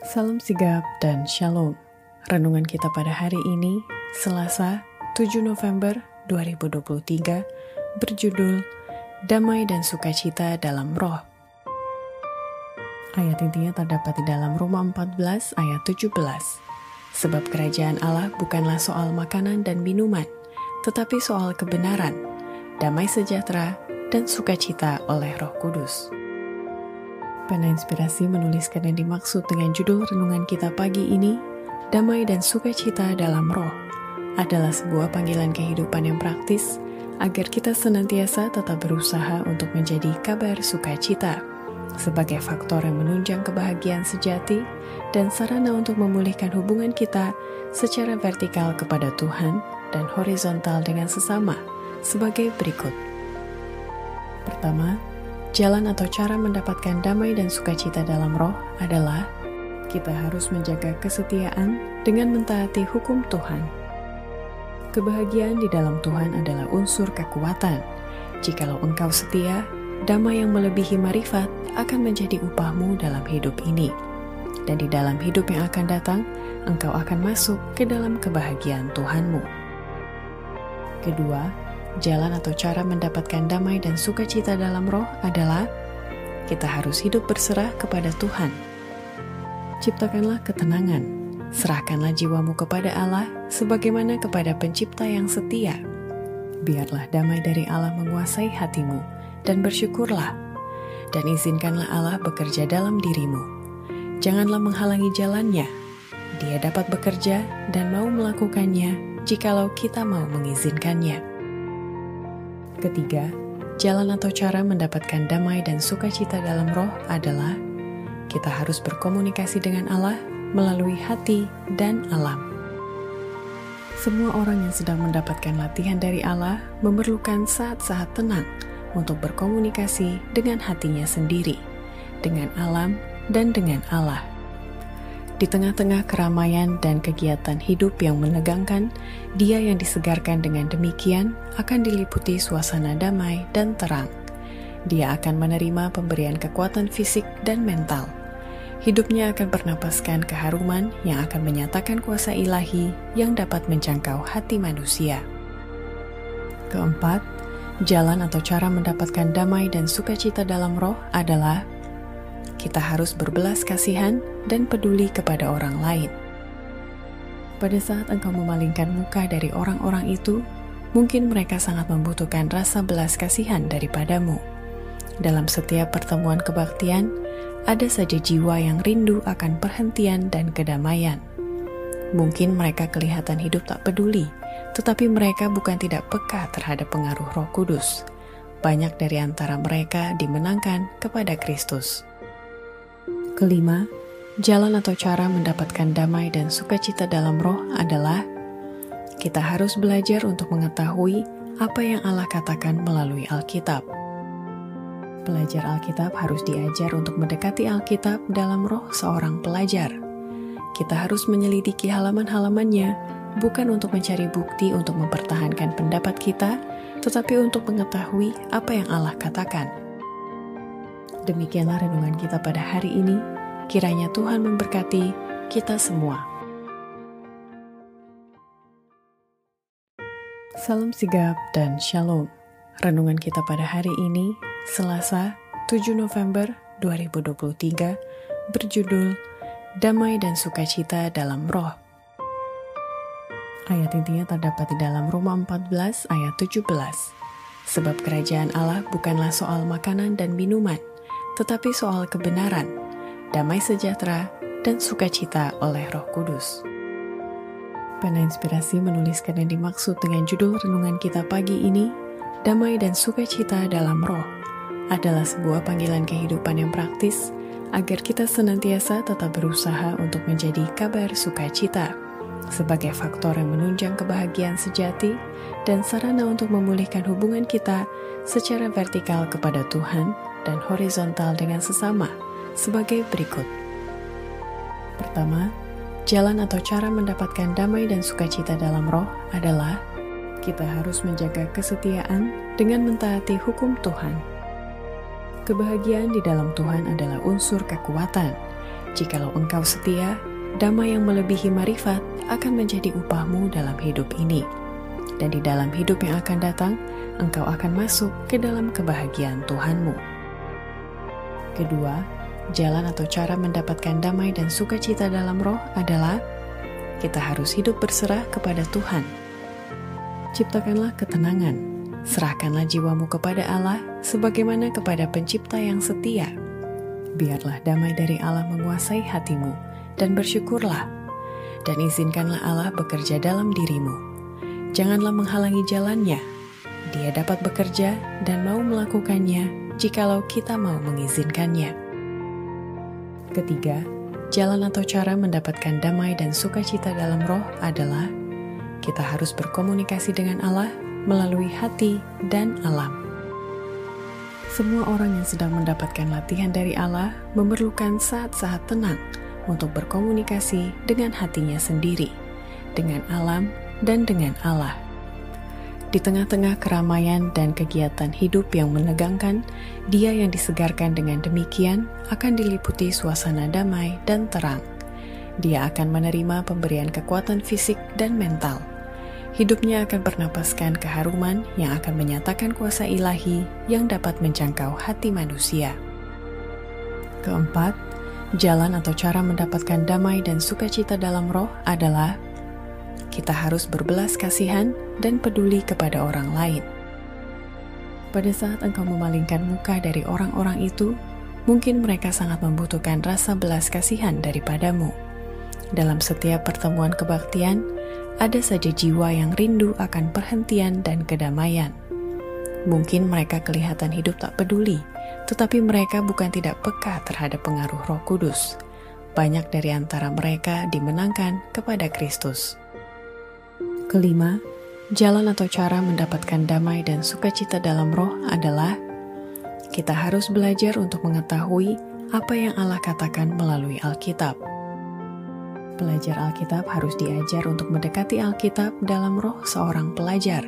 Salam sigap dan shalom. Renungan kita pada hari ini, Selasa, 7 November 2023, berjudul Damai dan Sukacita dalam Roh. Ayat intinya terdapat di dalam Roma 14 ayat 17. Sebab kerajaan Allah bukanlah soal makanan dan minuman, tetapi soal kebenaran, damai sejahtera, dan sukacita oleh Roh Kudus. Pena Inspirasi menuliskan yang dimaksud dengan judul renungan kita pagi ini, Damai dan Sukacita dalam Roh, adalah sebuah panggilan kehidupan yang praktis agar kita senantiasa tetap berusaha untuk menjadi kabar sukacita sebagai faktor yang menunjang kebahagiaan sejati dan sarana untuk memulihkan hubungan kita secara vertikal kepada Tuhan dan horizontal dengan sesama sebagai berikut. Pertama, Jalan atau cara mendapatkan damai dan sukacita dalam roh adalah kita harus menjaga kesetiaan dengan mentaati hukum Tuhan. Kebahagiaan di dalam Tuhan adalah unsur kekuatan. Jikalau engkau setia, damai yang melebihi marifat akan menjadi upahmu dalam hidup ini. Dan di dalam hidup yang akan datang, engkau akan masuk ke dalam kebahagiaan Tuhanmu. Kedua, Jalan atau cara mendapatkan damai dan sukacita dalam roh adalah kita harus hidup berserah kepada Tuhan. Ciptakanlah ketenangan, serahkanlah jiwamu kepada Allah sebagaimana kepada pencipta yang setia. Biarlah damai dari Allah menguasai hatimu dan bersyukurlah dan izinkanlah Allah bekerja dalam dirimu. Janganlah menghalangi jalannya. Dia dapat bekerja dan mau melakukannya jikalau kita mau mengizinkannya. Ketiga, jalan atau cara mendapatkan damai dan sukacita dalam roh adalah kita harus berkomunikasi dengan Allah melalui hati dan alam. Semua orang yang sedang mendapatkan latihan dari Allah memerlukan saat-saat tenang untuk berkomunikasi dengan hatinya sendiri, dengan alam, dan dengan Allah. Di tengah-tengah keramaian dan kegiatan hidup yang menegangkan, dia yang disegarkan dengan demikian akan diliputi suasana damai dan terang. Dia akan menerima pemberian kekuatan fisik dan mental. Hidupnya akan bernapaskan keharuman yang akan menyatakan kuasa ilahi yang dapat menjangkau hati manusia. Keempat, jalan atau cara mendapatkan damai dan sukacita dalam roh adalah kita harus berbelas kasihan dan peduli kepada orang lain. Pada saat engkau memalingkan muka dari orang-orang itu, mungkin mereka sangat membutuhkan rasa belas kasihan daripadamu. Dalam setiap pertemuan kebaktian, ada saja jiwa yang rindu akan perhentian dan kedamaian. Mungkin mereka kelihatan hidup tak peduli, tetapi mereka bukan tidak peka terhadap pengaruh Roh Kudus. Banyak dari antara mereka dimenangkan kepada Kristus. Kelima, jalan atau cara mendapatkan damai dan sukacita dalam roh adalah kita harus belajar untuk mengetahui apa yang Allah katakan melalui Alkitab. Pelajar Alkitab harus diajar untuk mendekati Alkitab dalam roh seorang pelajar. Kita harus menyelidiki halaman-halamannya, bukan untuk mencari bukti untuk mempertahankan pendapat kita, tetapi untuk mengetahui apa yang Allah katakan. Demikianlah renungan kita pada hari ini. Kiranya Tuhan memberkati kita semua. Salam sigap dan shalom. Renungan kita pada hari ini, Selasa, 7 November 2023, berjudul Damai dan Sukacita dalam Roh. Ayat intinya terdapat di dalam Roma 14 ayat 17. Sebab kerajaan Allah bukanlah soal makanan dan minuman, tetapi soal kebenaran, damai sejahtera, dan sukacita oleh Roh Kudus. Pena Inspirasi menuliskan yang dimaksud dengan judul renungan kita pagi ini, Damai dan Sukacita dalam Roh, adalah sebuah panggilan kehidupan yang praktis agar kita senantiasa tetap berusaha untuk menjadi kabar sukacita sebagai faktor yang menunjang kebahagiaan sejati dan sarana untuk memulihkan hubungan kita secara vertikal kepada Tuhan dan horizontal dengan sesama sebagai berikut. Pertama, jalan atau cara mendapatkan damai dan sukacita dalam roh adalah kita harus menjaga kesetiaan dengan mentaati hukum Tuhan. Kebahagiaan di dalam Tuhan adalah unsur kekuatan. Jikalau engkau setia, damai yang melebihi marifat akan menjadi upahmu dalam hidup ini. Dan di dalam hidup yang akan datang, engkau akan masuk ke dalam kebahagiaan Tuhanmu. Kedua, jalan atau cara mendapatkan damai dan sukacita dalam roh adalah kita harus hidup berserah kepada Tuhan. Ciptakanlah ketenangan, serahkanlah jiwamu kepada Allah sebagaimana kepada pencipta yang setia. Biarlah damai dari Allah menguasai hatimu dan bersyukurlah dan izinkanlah Allah bekerja dalam dirimu. Janganlah menghalangi jalannya. Dia dapat bekerja dan mau melakukannya jikalau kita mau mengizinkannya. Ketiga, jalan atau cara mendapatkan damai dan sukacita dalam roh adalah kita harus berkomunikasi dengan Allah melalui hati dan alam. Semua orang yang sedang mendapatkan latihan dari Allah memerlukan saat-saat tenang untuk berkomunikasi dengan hatinya sendiri, dengan alam, dan dengan Allah. Di tengah-tengah keramaian dan kegiatan hidup yang menegangkan, dia yang disegarkan dengan demikian akan diliputi suasana damai dan terang. Dia akan menerima pemberian kekuatan fisik dan mental. Hidupnya akan bernapaskan keharuman yang akan menyatakan kuasa ilahi yang dapat menjangkau hati manusia. Keempat, jalan atau cara mendapatkan damai dan sukacita dalam roh adalah kita harus berbelas kasihan dan peduli kepada orang lain. Pada saat engkau memalingkan muka dari orang-orang itu, mungkin mereka sangat membutuhkan rasa belas kasihan daripadamu. Dalam setiap pertemuan kebaktian, ada saja jiwa yang rindu akan perhentian dan kedamaian. Mungkin mereka kelihatan hidup tak peduli, tetapi mereka bukan tidak peka terhadap pengaruh Roh Kudus. Banyak dari antara mereka dimenangkan kepada Kristus. Kelima, jalan atau cara mendapatkan damai dan sukacita dalam roh adalah kita harus belajar untuk mengetahui apa yang Allah katakan melalui Alkitab. Pelajar Alkitab harus diajar untuk mendekati Alkitab dalam roh seorang pelajar.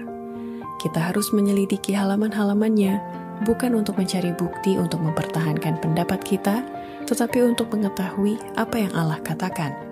Kita harus menyelidiki halaman-halamannya, bukan untuk mencari bukti untuk mempertahankan pendapat kita, tetapi untuk mengetahui apa yang Allah katakan.